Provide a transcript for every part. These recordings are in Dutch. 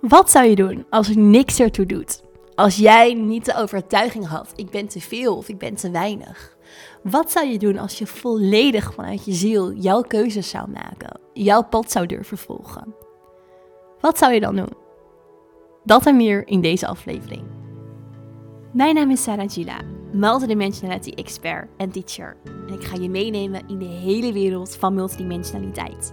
Wat zou je doen als niks ertoe doet? Als jij niet de overtuiging had, ik ben te veel of ik ben te weinig. Wat zou je doen als je volledig vanuit je ziel jouw keuzes zou maken, jouw pad zou durven volgen? Wat zou je dan doen? Dat en meer in deze aflevering. Mijn naam is Sarah Gila, multidimensionality expert en teacher. En ik ga je meenemen in de hele wereld van multidimensionaliteit.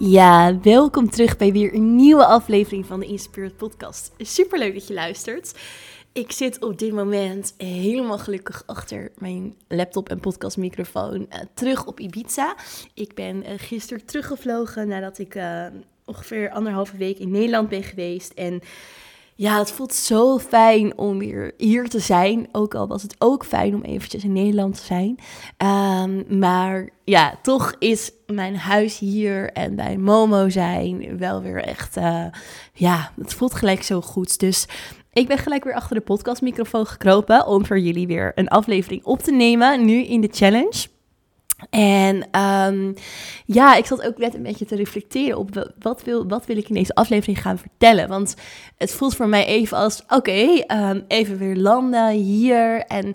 Ja, welkom terug bij weer een nieuwe aflevering van de Inspired Podcast. Super leuk dat je luistert. Ik zit op dit moment helemaal gelukkig achter mijn laptop en podcastmicrofoon uh, terug op Ibiza. Ik ben uh, gisteren teruggevlogen nadat ik uh, ongeveer anderhalve week in Nederland ben geweest. En ja, het voelt zo fijn om weer hier te zijn. Ook al was het ook fijn om eventjes in Nederland te zijn. Um, maar ja, toch is mijn huis hier en bij Momo zijn wel weer echt... Uh, ja, het voelt gelijk zo goed. Dus ik ben gelijk weer achter de podcastmicrofoon gekropen... om voor jullie weer een aflevering op te nemen. Nu in de challenge. En um, ja, ik zat ook net een beetje te reflecteren op wat wil, wat wil ik in deze aflevering gaan vertellen. Want het voelt voor mij even als, oké, um, even weer landen hier en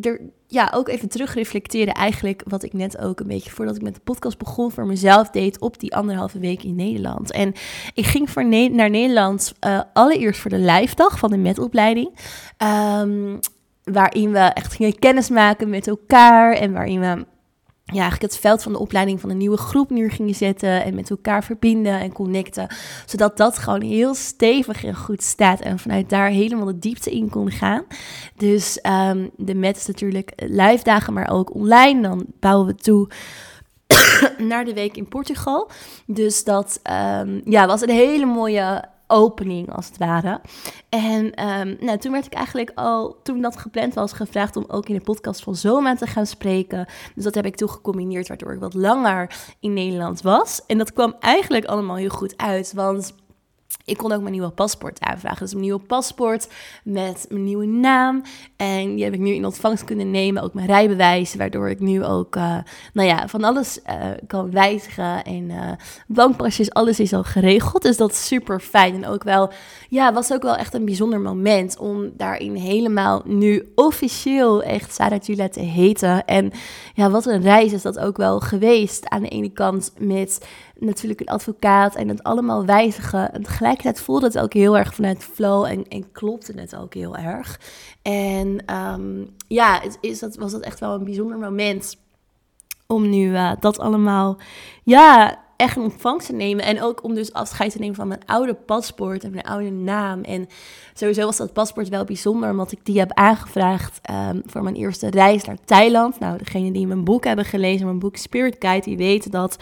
er, ja, ook even terug reflecteren eigenlijk wat ik net ook een beetje voordat ik met de podcast begon voor mezelf deed op die anderhalve week in Nederland. En ik ging voor naar Nederland uh, allereerst voor de live dag van de metopleiding. Um, waarin we echt gingen kennismaken met elkaar en waarin we ja, eigenlijk het veld van de opleiding van een nieuwe groep neer gingen zetten en met elkaar verbinden en connecten. Zodat dat gewoon heel stevig en goed staat en vanuit daar helemaal de diepte in kon gaan. Dus um, de met natuurlijk live dagen, maar ook online. Dan bouwen we toe naar de week in Portugal. Dus dat um, ja, was een hele mooie opening, als het ware. En um, nou, toen werd ik eigenlijk al, toen dat gepland was, gevraagd om ook in de podcast van Zoma te gaan spreken. Dus dat heb ik toen gecombineerd, waardoor ik wat langer in Nederland was. En dat kwam eigenlijk allemaal heel goed uit, want ik kon ook mijn nieuwe paspoort aanvragen. Dus mijn nieuwe paspoort met mijn nieuwe naam. En die heb ik nu in ontvangst kunnen nemen. Ook mijn rijbewijs. Waardoor ik nu ook, uh, nou ja, van alles uh, kan wijzigen. En uh, bankpasjes, alles is al geregeld. Dus dat is super fijn. En ook wel, ja, was ook wel echt een bijzonder moment. Om daarin helemaal nu officieel echt Sarah Jula te heten. En ja, wat een reis is dat ook wel geweest. Aan de ene kant met natuurlijk een advocaat en het allemaal wijzigen. En tegelijkertijd voelde het ook heel erg vanuit flow en, en klopte het ook heel erg. En um, ja, is dat, was dat echt wel een bijzonder moment om nu uh, dat allemaal, ja, echt in ontvangst te nemen. En ook om dus afscheid te nemen van mijn oude paspoort en mijn oude naam. En sowieso was dat paspoort wel bijzonder, omdat ik die heb aangevraagd um, voor mijn eerste reis naar Thailand. Nou, degene die mijn boek hebben gelezen, mijn boek Spirit Guide, die weten dat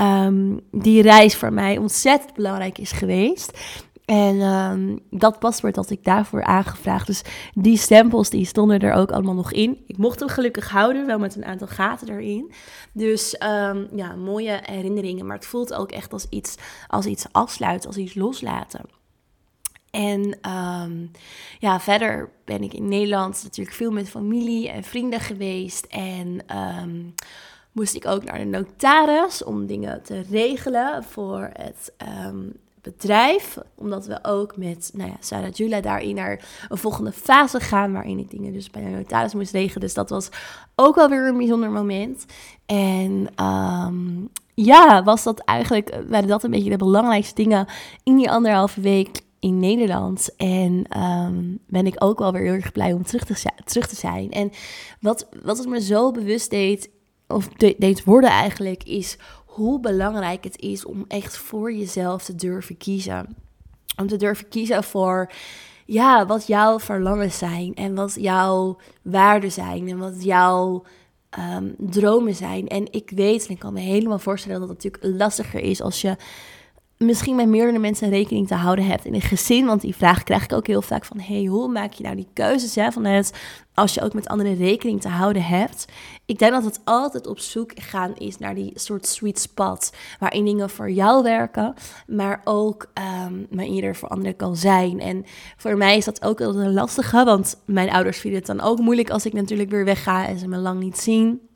um, die reis voor mij ontzettend belangrijk is geweest. En um, dat paspoort had ik daarvoor aangevraagd. Dus die stempels die stonden er ook allemaal nog in. Ik mocht hem gelukkig houden, wel met een aantal gaten erin. Dus um, ja, mooie herinneringen. Maar het voelt ook echt als iets, als iets afsluiten, als iets loslaten. En um, ja, verder ben ik in Nederland natuurlijk veel met familie en vrienden geweest. En moest ik ook naar de notaris om dingen te regelen voor het bedrijf. Omdat we ook met nou ja, Sarah Jula daarin naar een volgende fase gaan. Waarin ik dingen dus bij de notaris moest regelen. Dus dat was ook alweer een bijzonder moment. En um, ja, was dat eigenlijk, waren dat een beetje de belangrijkste dingen in die anderhalve week in Nederland. En um, ben ik ook wel weer heel erg blij om terug te, terug te zijn. En wat, wat het me zo bewust deed, of de, deed worden eigenlijk, is hoe belangrijk het is om echt voor jezelf te durven kiezen. Om te durven kiezen voor ja, wat jouw verlangens zijn en wat jouw waarden zijn en wat jouw um, dromen zijn. En ik weet en ik kan me helemaal voorstellen dat het natuurlijk lastiger is als je misschien met meerdere mensen rekening te houden hebt in een gezin. Want die vraag krijg ik ook heel vaak van, hey, hoe maak je nou die keuzes hè, van als je ook met anderen rekening te houden hebt. Ik denk dat het altijd op zoek gaan is naar die soort sweet spot, waarin dingen voor jou werken, maar ook um, maar ieder voor anderen kan zijn. En voor mij is dat ook altijd een lastige, want mijn ouders vinden het dan ook moeilijk als ik natuurlijk weer wegga en ze me lang niet zien.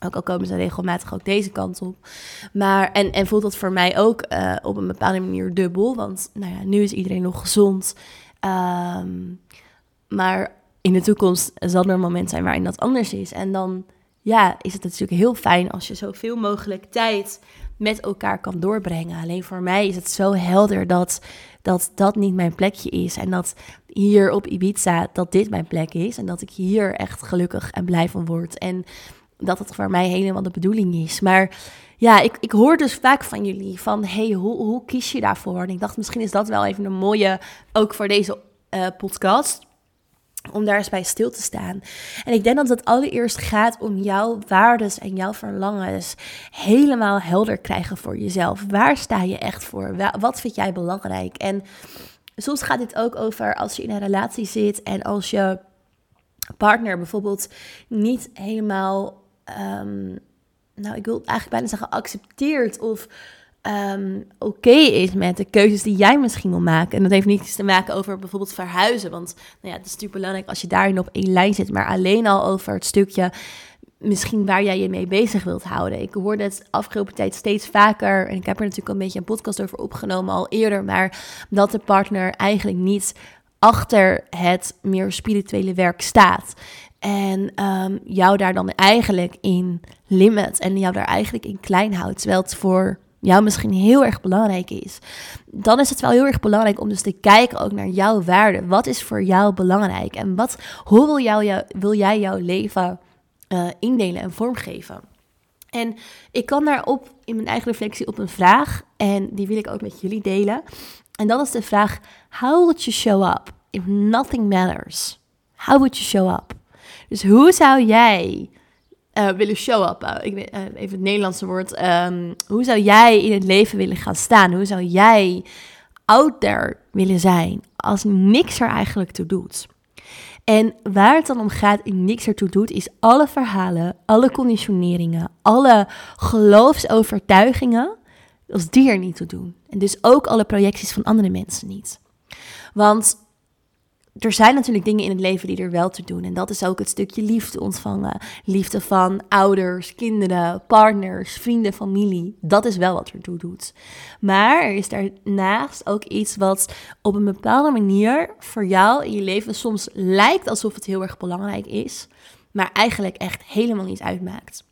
Ook al komen ze regelmatig ook deze kant op. Maar, en, en voelt dat voor mij ook uh, op een bepaalde manier dubbel. Want nou ja, nu is iedereen nog gezond. Um, maar in de toekomst zal er een moment zijn waarin dat anders is. En dan ja, is het natuurlijk heel fijn als je zoveel mogelijk tijd met elkaar kan doorbrengen. Alleen voor mij is het zo helder dat, dat dat niet mijn plekje is. En dat hier op Ibiza dat dit mijn plek is. En dat ik hier echt gelukkig en blij van word. En dat het voor mij helemaal de bedoeling is. Maar ja, ik, ik hoor dus vaak van jullie van, hey, hoe, hoe kies je daarvoor? En ik dacht, misschien is dat wel even een mooie, ook voor deze uh, podcast, om daar eens bij stil te staan. En ik denk dat het allereerst gaat om jouw waardes en jouw verlangens helemaal helder krijgen voor jezelf. Waar sta je echt voor? Wat vind jij belangrijk? En soms gaat dit ook over als je in een relatie zit en als je partner bijvoorbeeld niet helemaal um, nou, ik wil eigenlijk bijna zeggen accepteert of um, oké is met de keuzes die jij misschien wil maken. En dat heeft niets te maken over bijvoorbeeld verhuizen, want nou ja, het is natuurlijk belangrijk als je daarin op één lijn zit, maar alleen al over het stukje misschien waar jij je mee bezig wilt houden. Ik hoorde het afgelopen tijd steeds vaker, en ik heb er natuurlijk een beetje een podcast over opgenomen al eerder, maar dat de partner eigenlijk niet achter het meer spirituele werk staat. En um, jou daar dan eigenlijk in limit en jou daar eigenlijk in klein houdt. Terwijl het voor jou misschien heel erg belangrijk is. Dan is het wel heel erg belangrijk om dus te kijken ook naar jouw waarde. Wat is voor jou belangrijk? En wat, hoe wil, wil jij jouw leven uh, indelen en vormgeven? En ik kan daarop in mijn eigen reflectie op een vraag. En die wil ik ook met jullie delen. En dat is de vraag: How would you show up if nothing matters? How would you show up? Dus hoe zou jij uh, willen show up? ik weet, uh, even het Nederlandse woord. Um, hoe zou jij in het leven willen gaan staan? Hoe zou jij out there willen zijn als niks er eigenlijk toe doet? En waar het dan om gaat in niks ertoe doet, is alle verhalen, alle conditioneringen, alle geloofsovertuigingen, als die er niet toe doen. En dus ook alle projecties van andere mensen niet. Want er zijn natuurlijk dingen in het leven die er wel te doen. En dat is ook het stukje liefde ontvangen. Liefde van ouders, kinderen, partners, vrienden, familie. Dat is wel wat er toe doet. Maar er is daarnaast ook iets wat op een bepaalde manier voor jou in je leven soms lijkt alsof het heel erg belangrijk is. Maar eigenlijk echt helemaal niet uitmaakt.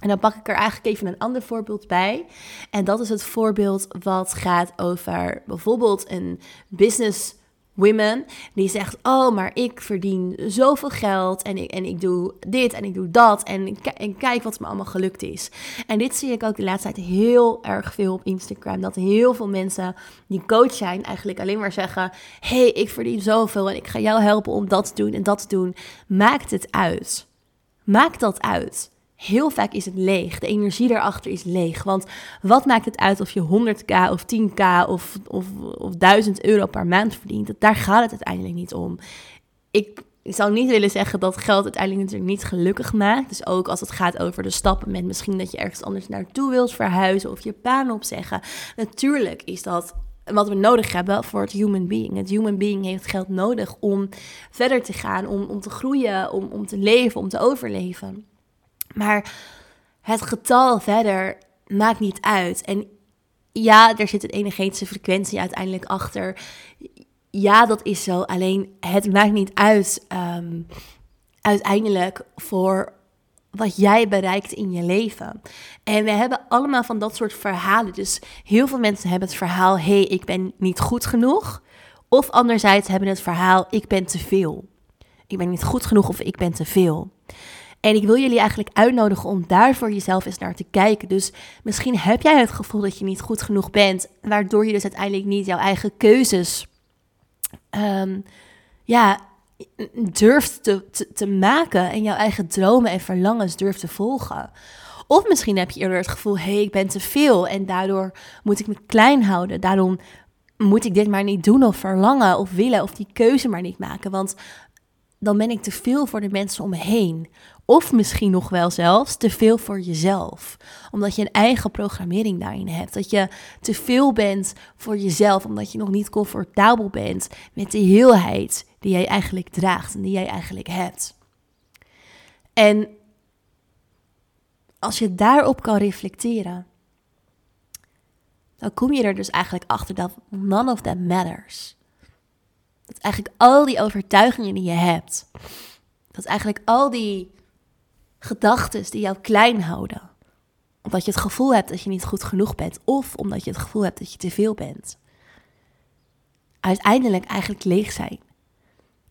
En dan pak ik er eigenlijk even een ander voorbeeld bij. En dat is het voorbeeld wat gaat over bijvoorbeeld een business women die zegt: Oh, maar ik verdien zoveel geld en ik, en ik doe dit en ik doe dat en, en kijk wat me allemaal gelukt is. En dit zie ik ook de laatste tijd heel erg veel op Instagram. Dat heel veel mensen die coach zijn eigenlijk alleen maar zeggen: hey, ik verdien zoveel en ik ga jou helpen om dat te doen en dat te doen. Maakt het uit. Maak dat uit heel vaak is het leeg. De energie daarachter is leeg. Want wat maakt het uit of je 100k of 10k of, of, of 1000 euro per maand verdient? Daar gaat het uiteindelijk niet om. Ik, zou niet willen zeggen dat geld uiteindelijk natuurlijk niet gelukkig maakt. Dus ook als het gaat over de stappen met misschien dat je ergens anders naartoe wilt verhuizen of je baan opzeggen. Natuurlijk is dat wat we nodig hebben voor het human being. Het human being heeft geld nodig om verder te gaan, om, om te groeien, om, om te leven, om te overleven. Maar het getal verder maakt niet uit. En ja, er zit een energetische frequentie uiteindelijk achter. Ja, dat is zo. Alleen het maakt niet uit um, uiteindelijk voor wat jij bereikt in je leven. En we hebben allemaal van dat soort verhalen. Dus heel veel mensen hebben het verhaal: hé, hey, ik ben niet goed genoeg. Of anderzijds hebben het verhaal: ik ben te veel. Ik ben niet goed genoeg of ik ben te veel. En ik wil jullie eigenlijk uitnodigen om daar voor jezelf eens naar te kijken. Dus misschien heb jij het gevoel dat je niet goed genoeg bent, waardoor je dus uiteindelijk niet jouw eigen keuzes um, ja, durft te, te, te maken en jouw eigen dromen en verlangens durft te volgen Of misschien heb je eerder het gevoel, hé, hey, ik ben te veel en daardoor moet ik me klein houden. Daarom moet ik dit maar niet doen of verlangen of willen of die keuze maar niet maken. Want dan ben ik te veel voor de mensen om me heen. Of misschien nog wel zelfs te veel voor jezelf. Omdat je een eigen programmering daarin hebt. Dat je te veel bent voor jezelf. Omdat je nog niet comfortabel bent met de heelheid die jij eigenlijk draagt en die jij eigenlijk hebt. En als je daarop kan reflecteren, dan kom je er dus eigenlijk achter dat none of that matters. Dat eigenlijk al die overtuigingen die je hebt, dat eigenlijk al die gedachten die jou klein houden, omdat je het gevoel hebt dat je niet goed genoeg bent, of omdat je het gevoel hebt dat je te veel bent, uiteindelijk eigenlijk leeg zijn.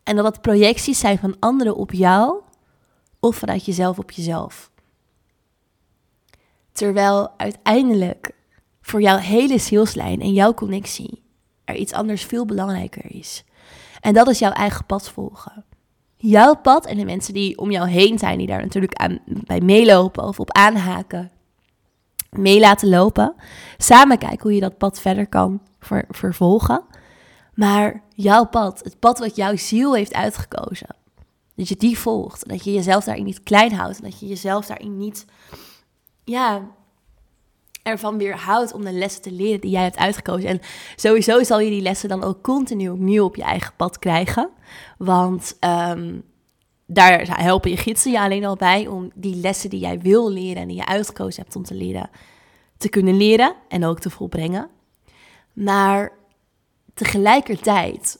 En dat het projecties zijn van anderen op jou, of vanuit jezelf op jezelf. Terwijl uiteindelijk voor jouw hele zielslijn en jouw connectie er iets anders veel belangrijker is. En dat is jouw eigen pad volgen. Jouw pad en de mensen die om jou heen zijn, die daar natuurlijk aan, bij meelopen of op aanhaken, mee laten lopen. Samen kijken hoe je dat pad verder kan ver, vervolgen. Maar jouw pad, het pad wat jouw ziel heeft uitgekozen, dat je die volgt. Dat je jezelf daarin niet klein houdt. Dat je jezelf daarin niet, ja, ervan weer houdt om de lessen te leren die jij hebt uitgekozen. En sowieso zal je die lessen dan ook continu opnieuw op je eigen pad krijgen. Want um, daar helpen je gidsen je alleen al bij om die lessen die jij wil leren en die je uitgekozen hebt om te leren, te kunnen leren en ook te volbrengen. Maar tegelijkertijd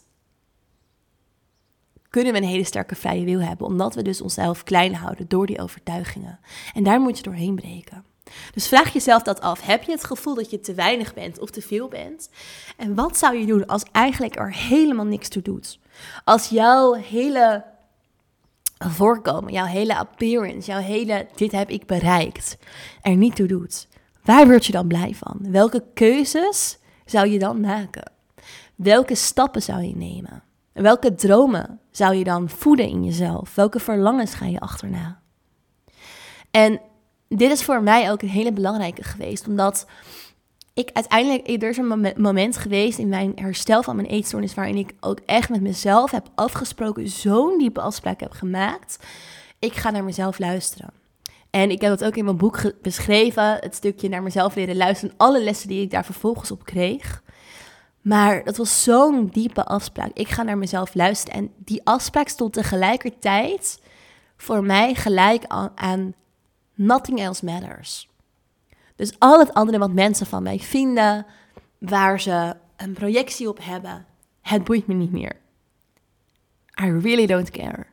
kunnen we een hele sterke vrije wil hebben, omdat we dus onszelf klein houden door die overtuigingen. En daar moet je doorheen breken. Dus vraag jezelf dat af. Heb je het gevoel dat je te weinig bent of te veel bent? En wat zou je doen als eigenlijk er helemaal niks toe doet? Als jouw hele voorkomen, jouw hele appearance, jouw hele dit heb ik bereikt, er niet toe doet. Waar word je dan blij van? Welke keuzes zou je dan maken? Welke stappen zou je nemen? Welke dromen zou je dan voeden in jezelf? Welke verlangens ga je achterna? En dit is voor mij ook een hele belangrijke geweest, omdat ik uiteindelijk, er is een moment geweest in mijn herstel van mijn eetstoornis waarin ik ook echt met mezelf heb afgesproken, zo'n diepe afspraak heb gemaakt. Ik ga naar mezelf luisteren. En ik heb dat ook in mijn boek beschreven, het stukje naar mezelf leren luisteren, alle lessen die ik daar vervolgens op kreeg. Maar dat was zo'n diepe afspraak. Ik ga naar mezelf luisteren. En die afspraak stond tegelijkertijd voor mij gelijk aan, nothing else matters. Dus al het andere wat mensen van mij vinden, waar ze een projectie op hebben, het boeit me niet meer. I really don't care.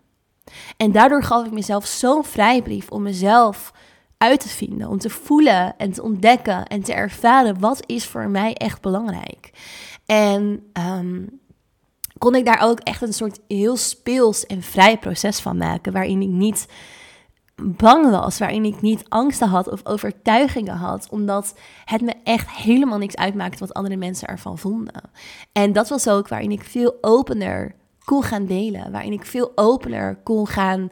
En daardoor gaf ik mezelf zo'n vrijbrief om mezelf uit te vinden, om te voelen en te ontdekken en te ervaren wat is voor mij echt belangrijk. En ehm, kon ik daar ook echt een soort heel speels en vrij proces van maken, waarin ik niet bang was, waarin ik niet angsten had of overtuigingen had, omdat het me echt helemaal niks uitmaakte wat andere mensen ervan vonden. En dat was ook waarin ik veel opener kon gaan delen, waarin ik veel opener kon gaan,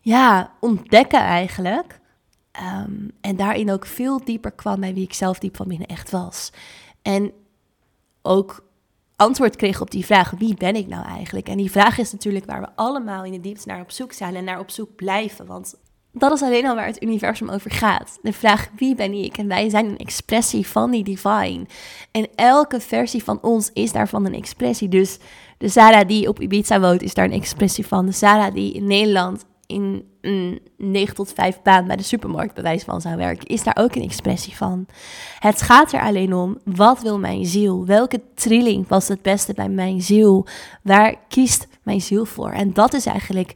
ja, ontdekken eigenlijk. Ehm, en daarin ook veel dieper kwam bij wie ik zelf diep van binnen echt was. En ook antwoord kreeg op die vraag: wie ben ik nou eigenlijk? En die vraag is natuurlijk waar we allemaal in de diepte naar op zoek zijn en naar op zoek blijven. Want dat is alleen al waar het universum over gaat. De vraag wie ben ik? En wij zijn een expressie van die divine. En elke versie van ons is daarvan een expressie. Dus de Sarah die op Ibiza woont, is daar een expressie van. De Sarah die in Nederland in een 9 tot 5 baan bij de supermarkt bewijs van zou werken, is daar ook een expressie van. Het gaat er alleen om, wat wil mijn ziel? Welke trilling past het beste bij mijn ziel? Waar kiest mijn ziel voor? En dat is eigenlijk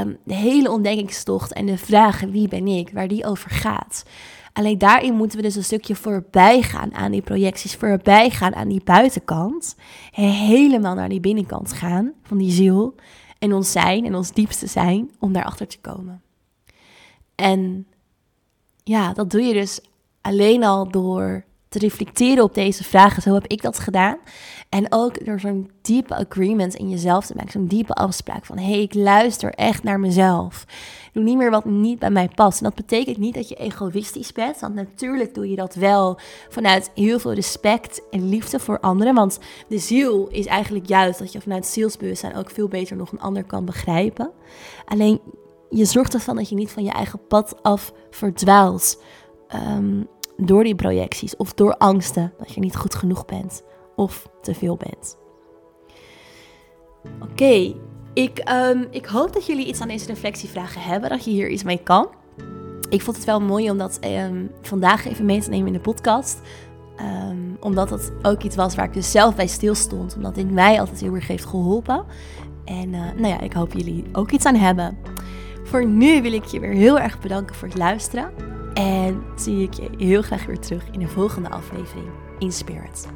um, de hele ontdekkingstocht en de vraag wie ben ik, waar die over gaat. Alleen daarin moeten we dus een stukje voorbij gaan aan die projecties, voorbij gaan aan die buitenkant. Helemaal naar die binnenkant gaan van die ziel en ons zijn en ons diepste zijn om daarachter te komen. En ja, dat doe je dus alleen al door te reflecteren op deze vragen. Zo heb ik dat gedaan. En ook door zo'n diepe agreement in jezelf te maken. Zo'n diepe afspraak van, hé, hey, ik luister echt naar mezelf. doe niet meer wat niet bij mij past. En dat betekent niet dat je egoïstisch bent. Want natuurlijk doe je dat wel vanuit heel veel respect en liefde voor anderen. Want de ziel is eigenlijk juist dat je vanuit zielsbewustzijn ook veel beter nog een ander kan begrijpen. Alleen je zorgt ervan dat je niet van je eigen pad af verdwaalt. Um, door die projecties of door angsten dat je niet goed genoeg bent of te veel bent. Oké, ik, ehm, ik hoop dat jullie iets aan deze reflectievragen hebben, dat je hier iets mee kan. Ik vond het wel mooi om dat um, vandaag even mee te nemen in de podcast. Um, omdat het ook iets was waar ik dus zelf bij stilstond. Omdat dit mij altijd heel erg heeft geholpen. En uh, nou ja, ik hoop jullie ook iets aan hebben. Voor nu wil ik je weer heel erg bedanken voor het luisteren. En zie ik je heel graag weer terug in de volgende aflevering in Spirit.